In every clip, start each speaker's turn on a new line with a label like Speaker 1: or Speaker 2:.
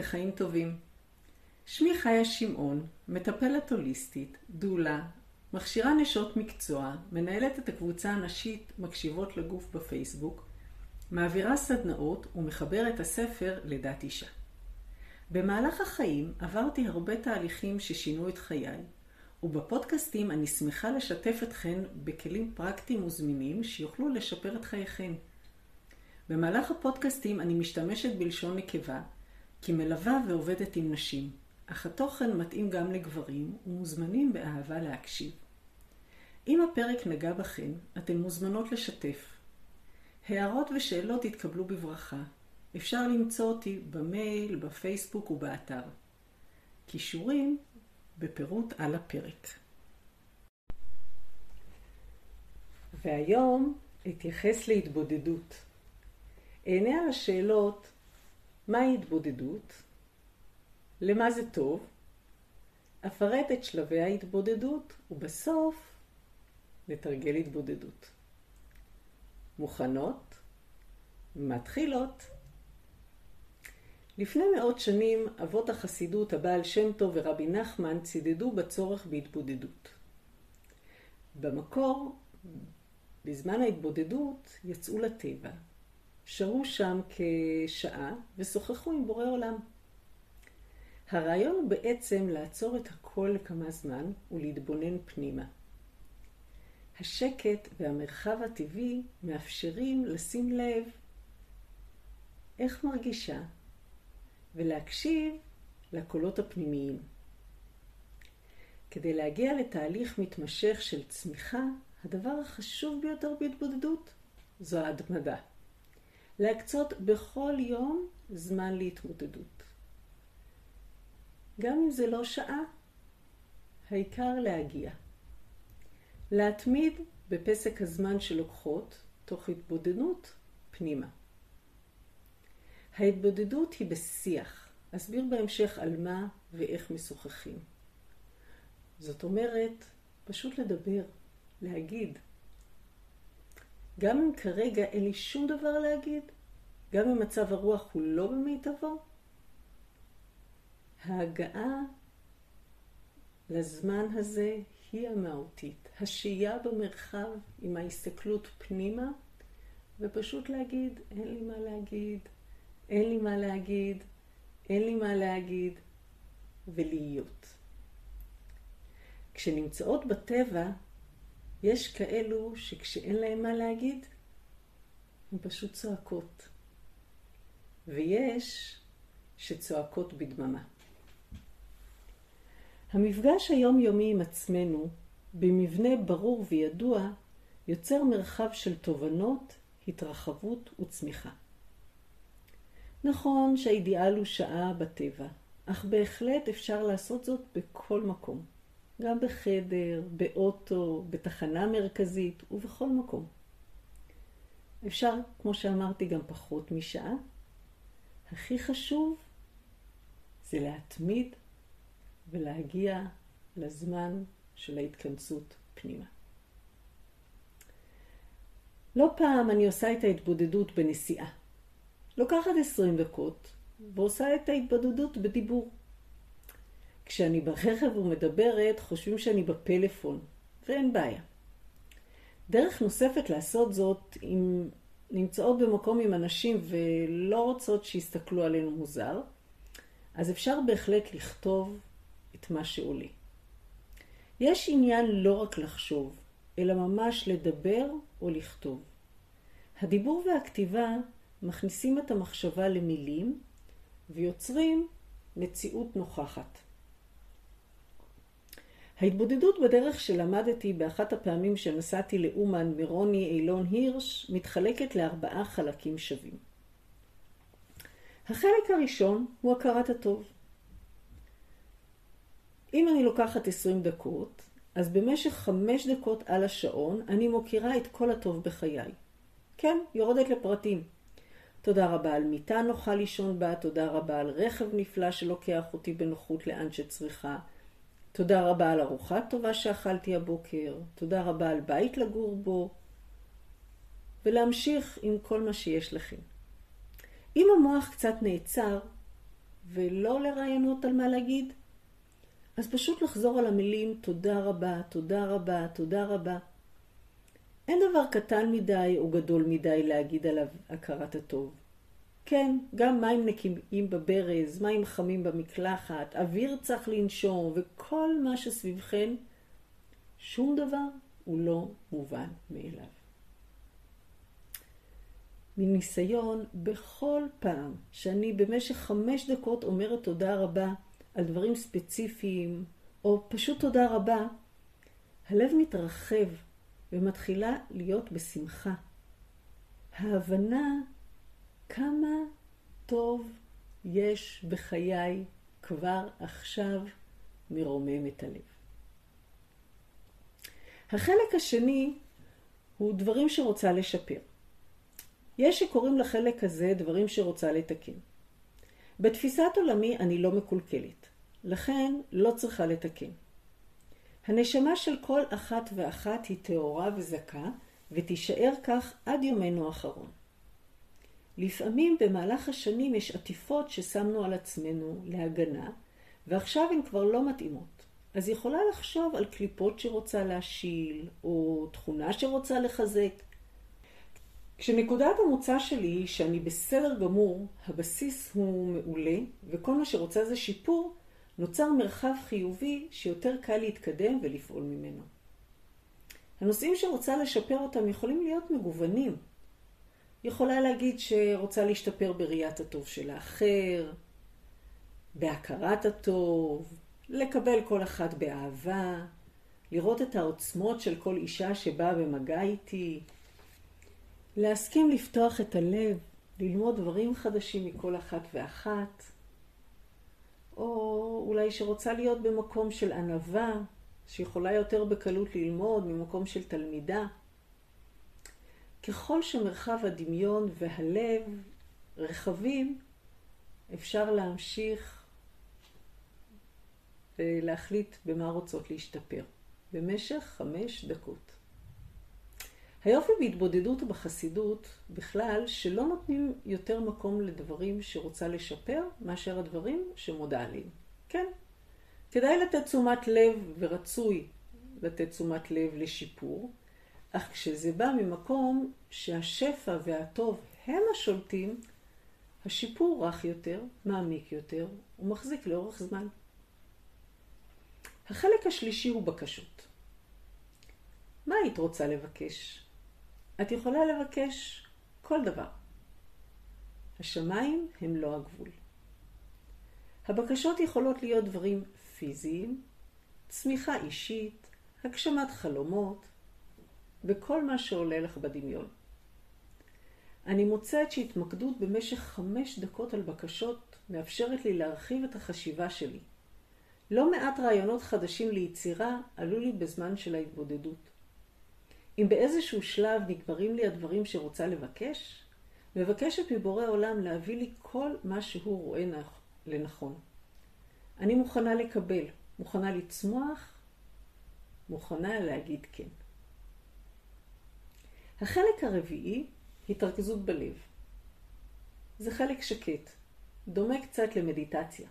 Speaker 1: לחיים טובים. שמי חיה שמעון, מטפלת הוליסטית, דולה, מכשירה נשות מקצוע, מנהלת את הקבוצה הנשית מקשיבות לגוף בפייסבוק, מעבירה סדנאות ומחברת הספר לידת אישה. במהלך החיים עברתי הרבה תהליכים ששינו את חיי, ובפודקאסטים אני שמחה לשתף אתכן בכלים פרקטיים וזמינים שיוכלו לשפר את חייכן. במהלך הפודקאסטים אני משתמשת בלשון נקבה, כי מלווה ועובדת עם נשים, אך התוכן מתאים גם לגברים ומוזמנים באהבה להקשיב. אם הפרק נגע בכן, אתן מוזמנות לשתף. הערות ושאלות יתקבלו בברכה. אפשר למצוא אותי במייל, בפייסבוק ובאתר. כישורים בפירוט על הפרק. והיום אתייחס להתבודדות. אענה על השאלות מהי התבודדות, למה זה טוב, אפרט את שלבי ההתבודדות ובסוף נתרגל התבודדות. מוכנות? מתחילות. לפני מאות שנים אבות החסידות הבעל שם טוב ורבי נחמן צידדו בצורך בהתבודדות. במקור, בזמן ההתבודדות יצאו לטבע, שרו שם כשעה ושוחחו עם בורא עולם. הרעיון הוא בעצם לעצור את הכל לכמה זמן ולהתבונן פנימה. השקט והמרחב הטבעי מאפשרים לשים לב איך מרגישה ולהקשיב לקולות הפנימיים. כדי להגיע לתהליך מתמשך של צמיחה, הדבר החשוב ביותר בהתבודדות זו ההתמדה. להקצות בכל יום זמן להתמודדות. גם אם זה לא שעה, העיקר להגיע. להתמיד בפסק הזמן שלוקחות, תוך התבודדות פנימה. ההתבודדות היא בשיח. אסביר בהמשך על מה ואיך משוחחים. זאת אומרת, פשוט לדבר, להגיד. גם אם כרגע אין לי שום דבר להגיד, גם אם מצב הרוח הוא לא במיטבו, ההגעה לזמן הזה היא המהותית. השהייה במרחב עם ההסתכלות פנימה, ופשוט להגיד, אין לי מה להגיד, אין לי מה להגיד, אין לי מה להגיד, ולהיות. כשנמצאות בטבע, יש כאלו שכשאין להם מה להגיד, הן פשוט צועקות. ויש שצועקות בדממה. המפגש היומיומי עם עצמנו, במבנה ברור וידוע, יוצר מרחב של תובנות, התרחבות וצמיחה. נכון שהאידיאל הוא שעה בטבע, אך בהחלט אפשר לעשות זאת בכל מקום. גם בחדר, באוטו, בתחנה מרכזית ובכל מקום. אפשר, כמו שאמרתי, גם פחות משעה. הכי חשוב זה להתמיד ולהגיע לזמן של ההתכנסות פנימה. לא פעם אני עושה את ההתבודדות בנסיעה. לוקחת עשרים דקות ועושה את ההתבודדות בדיבור. כשאני ברכב ומדברת, חושבים שאני בפלאפון, ואין בעיה. דרך נוספת לעשות זאת, אם נמצאות במקום עם אנשים ולא רוצות שיסתכלו עלינו מוזר, אז אפשר בהחלט לכתוב את מה שעולה. יש עניין לא רק לחשוב, אלא ממש לדבר או לכתוב. הדיבור והכתיבה מכניסים את המחשבה למילים ויוצרים מציאות נוכחת. ההתבודדות בדרך שלמדתי באחת הפעמים שנסעתי לאומן מרוני אילון הירש מתחלקת לארבעה חלקים שווים. החלק הראשון הוא הכרת הטוב. אם אני לוקחת 20 דקות, אז במשך 5 דקות על השעון אני מוקירה את כל הטוב בחיי. כן, יורדת לפרטים. תודה רבה על מיטה נוחה לישון בה, תודה רבה על רכב נפלא שלוקח אותי בנוחות לאן שצריכה. תודה רבה על ארוחה טובה שאכלתי הבוקר, תודה רבה על בית לגור בו, ולהמשיך עם כל מה שיש לכם. אם המוח קצת נעצר, ולא עולה רעיונות על מה להגיד, אז פשוט לחזור על המילים תודה רבה, תודה רבה, תודה רבה. אין דבר קטן מדי או גדול מדי להגיד עליו הכרת הטוב. כן, גם מים נקיים בברז, מים חמים במקלחת, אוויר צריך לנשום וכל מה שסביבכן, שום דבר הוא לא מובן מאליו. מניסיון, בכל פעם שאני במשך חמש דקות אומרת תודה רבה על דברים ספציפיים, או פשוט תודה רבה, הלב מתרחב ומתחילה להיות בשמחה. ההבנה כמה טוב יש בחיי כבר עכשיו מרומם את הלב. החלק השני הוא דברים שרוצה לשפר. יש שקוראים לחלק הזה דברים שרוצה לתקן. בתפיסת עולמי אני לא מקולקלת, לכן לא צריכה לתקן. הנשמה של כל אחת ואחת היא טהורה וזכה, ותישאר כך עד יומנו האחרון. לפעמים במהלך השנים יש עטיפות ששמנו על עצמנו להגנה, ועכשיו הן כבר לא מתאימות. אז יכולה לחשוב על קליפות שרוצה להשיל, או תכונה שרוצה לחזק. כשנקודת המוצא שלי היא שאני בסדר גמור, הבסיס הוא מעולה, וכל מה שרוצה זה שיפור, נוצר מרחב חיובי שיותר קל להתקדם ולפעול ממנו. הנושאים שרוצה לשפר אותם יכולים להיות מגוונים. יכולה להגיד שרוצה להשתפר בראיית הטוב של האחר, בהכרת הטוב, לקבל כל אחת באהבה, לראות את העוצמות של כל אישה שבאה במגע איתי, להסכים לפתוח את הלב, ללמוד דברים חדשים מכל אחת ואחת, או אולי שרוצה להיות במקום של ענווה, שיכולה יותר בקלות ללמוד ממקום של תלמידה. ככל שמרחב הדמיון והלב רחבים, אפשר להמשיך ולהחליט במה רוצות להשתפר במשך חמש דקות. היופי בהתבודדות ובחסידות בכלל, שלא נותנים יותר מקום לדברים שרוצה לשפר, מאשר הדברים שמודה עליהם. כן, כדאי לתת תשומת לב ורצוי לתת תשומת לב לשיפור, אך כשזה בא ממקום שהשפע והטוב הם השולטים, השיפור רך יותר, מעמיק יותר ומחזיק לאורך זמן. החלק השלישי הוא בקשות. מה היית רוצה לבקש? את יכולה לבקש כל דבר. השמיים הם לא הגבול. הבקשות יכולות להיות דברים פיזיים, צמיחה אישית, הגשמת חלומות, וכל מה שעולה לך בדמיון. אני מוצאת שהתמקדות במשך חמש דקות על בקשות מאפשרת לי להרחיב את החשיבה שלי. לא מעט רעיונות חדשים ליצירה עלו לי בזמן של ההתבודדות. אם באיזשהו שלב נגמרים לי הדברים שרוצה לבקש, מבקשת מבורא עולם להביא לי כל מה שהוא רואה לנכון. אני מוכנה לקבל, מוכנה לצמוח, מוכנה להגיד כן. החלק הרביעי, התרכזות בלב. זה חלק שקט, דומה קצת למדיטציה.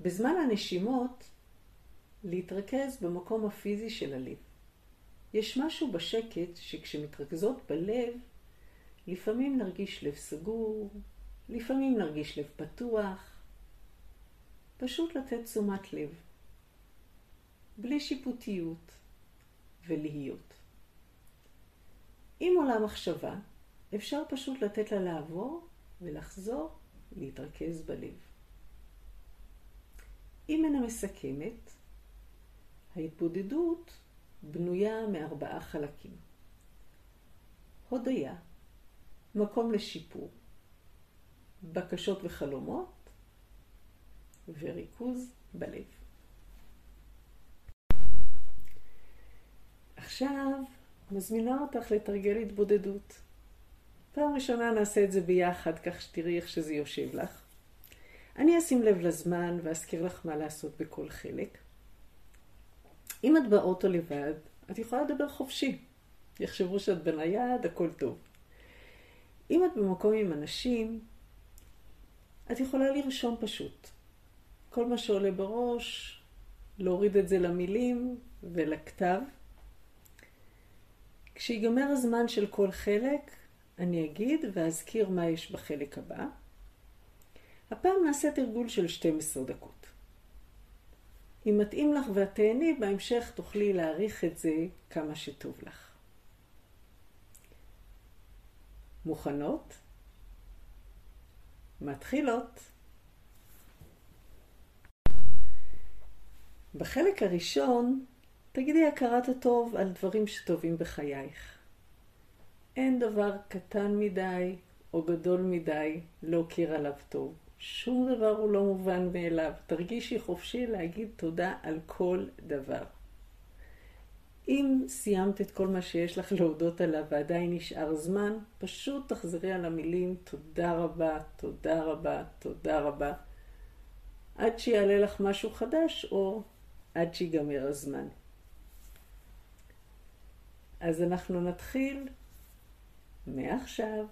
Speaker 1: בזמן הנשימות, להתרכז במקום הפיזי של הלב. יש משהו בשקט שכשמתרכזות בלב, לפעמים נרגיש לב סגור, לפעמים נרגיש לב פתוח. פשוט לתת תשומת לב, בלי שיפוטיות, ולהיות. אם עולה מחשבה, אפשר פשוט לתת לה לעבור ולחזור להתרכז בלב. אם אינה מסכמת, ההתבודדות בנויה מארבעה חלקים. הודיה, מקום לשיפור, בקשות וחלומות, וריכוז בלב. עכשיו מזמינה אותך לתרגל התבודדות. פעם ראשונה נעשה את זה ביחד, כך שתראי איך שזה יושב לך. אני אשים לב לזמן ואזכיר לך מה לעשות בכל חלק. אם את באוטו לבד, את יכולה לדבר חופשי. יחשבו שאת בנייד, הכל טוב. אם את במקום עם אנשים, את יכולה לרשום פשוט. כל מה שעולה בראש, להוריד את זה למילים ולכתב. כשיגמר הזמן של כל חלק, אני אגיד ואזכיר מה יש בחלק הבא. הפעם נעשה תרגול של 12 דקות. אם מתאים לך ואת תהני, בהמשך תוכלי להעריך את זה כמה שטוב לך. מוכנות? מתחילות. בחלק הראשון תגידי הכרת הטוב על דברים שטובים בחייך. אין דבר קטן מדי או גדול מדי להוקיר עליו טוב. שום דבר הוא לא מובן מאליו. תרגישי חופשי להגיד תודה על כל דבר. אם סיימת את כל מה שיש לך להודות עליו ועדיין נשאר זמן, פשוט תחזרי על המילים תודה רבה, תודה רבה, תודה רבה, עד שיעלה לך משהו חדש או עד שיגמר הזמן. אז אנחנו נתחיל מעכשיו.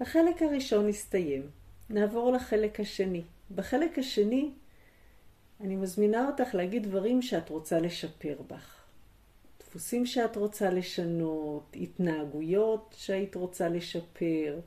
Speaker 1: החלק הראשון הסתיים. נעבור לחלק השני. בחלק השני אני מזמינה אותך להגיד דברים שאת רוצה לשפר בך. דפוסים שאת רוצה לשנות, התנהגויות שהיית רוצה לשפר,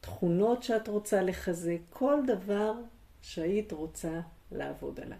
Speaker 1: תכונות שאת רוצה לחזק, כל דבר שהיית רוצה לעבוד עליו.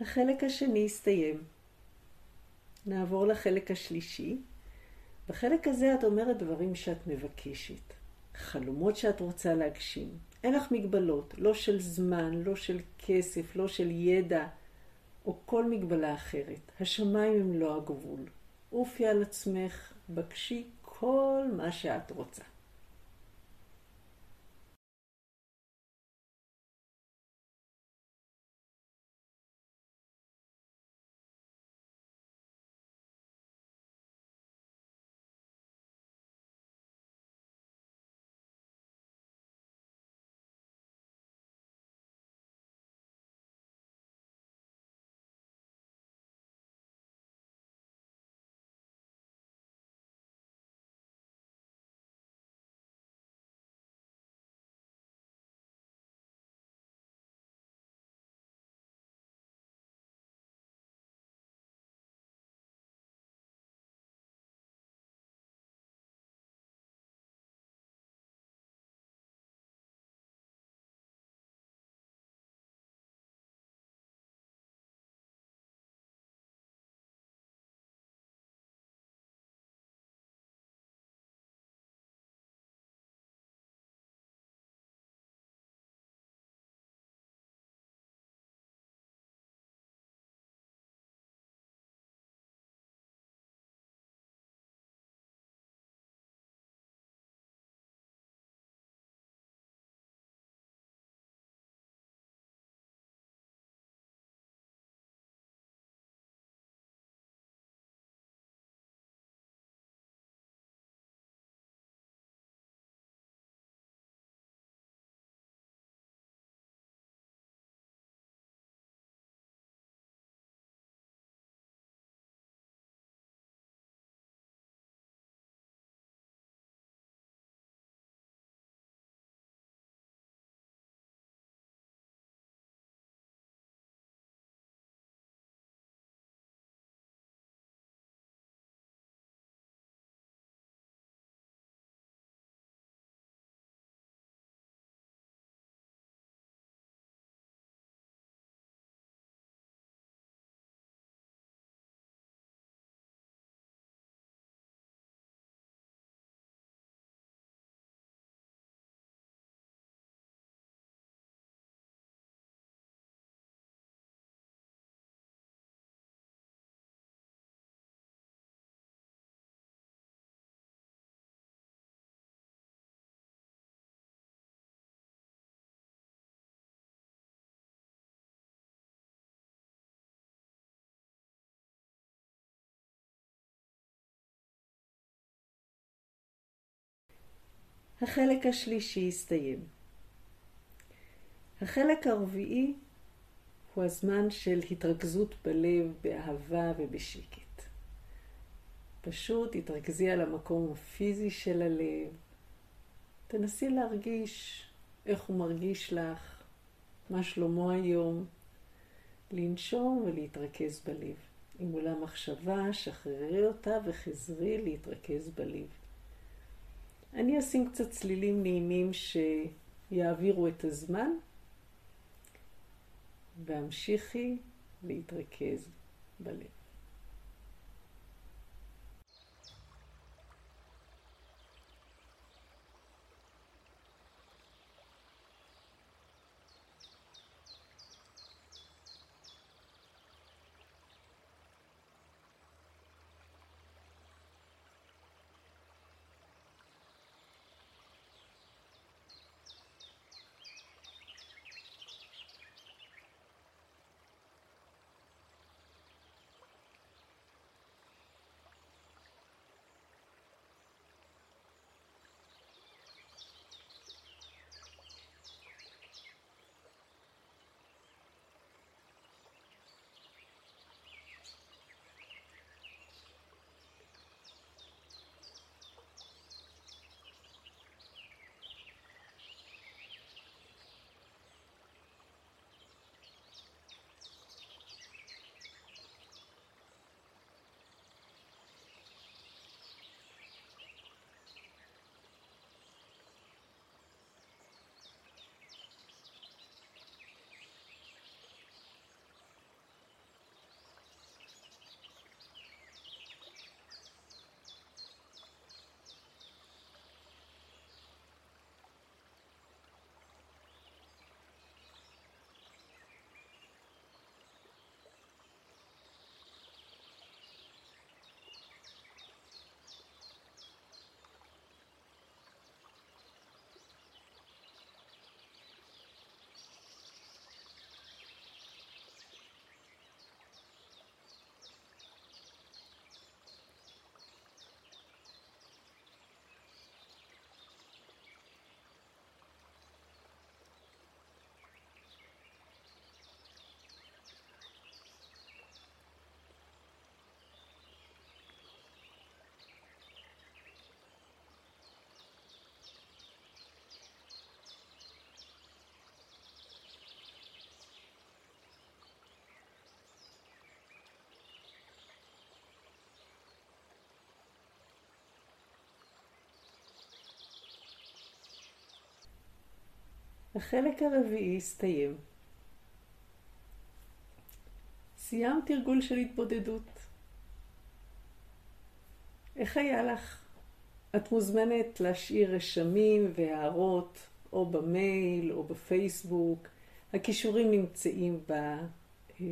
Speaker 1: החלק השני הסתיים. נעבור לחלק השלישי. בחלק הזה את אומרת דברים שאת מבקשת, חלומות שאת רוצה להגשים. אין לך מגבלות, לא של זמן, לא של כסף, לא של ידע, או כל מגבלה אחרת. השמיים הם לא הגבול. עופי על עצמך, בקשי כל מה שאת רוצה. החלק השלישי הסתיים. החלק הרביעי הוא הזמן של התרכזות בלב, באהבה ובשקט. פשוט התרכזי על המקום הפיזי של הלב. תנסי להרגיש איך הוא מרגיש לך, מה שלמה היום. לנשום ולהתרכז בלב. אם עולה מחשבה, שחררי אותה וחזרי להתרכז בלב. אני אשים קצת צלילים נעימים שיעבירו את הזמן, והמשיכי להתרכז בלב. החלק הרביעי הסתיים. סיימת תרגול של התבודדות. איך היה לך? את מוזמנת להשאיר רשמים והערות או במייל או בפייסבוק. הכישורים נמצאים ב... אה,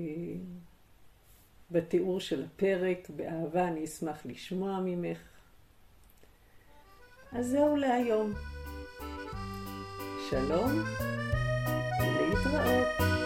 Speaker 1: בתיאור של הפרק. באהבה אני אשמח לשמוע ממך. אז זהו להיום. שלום ולהתראות.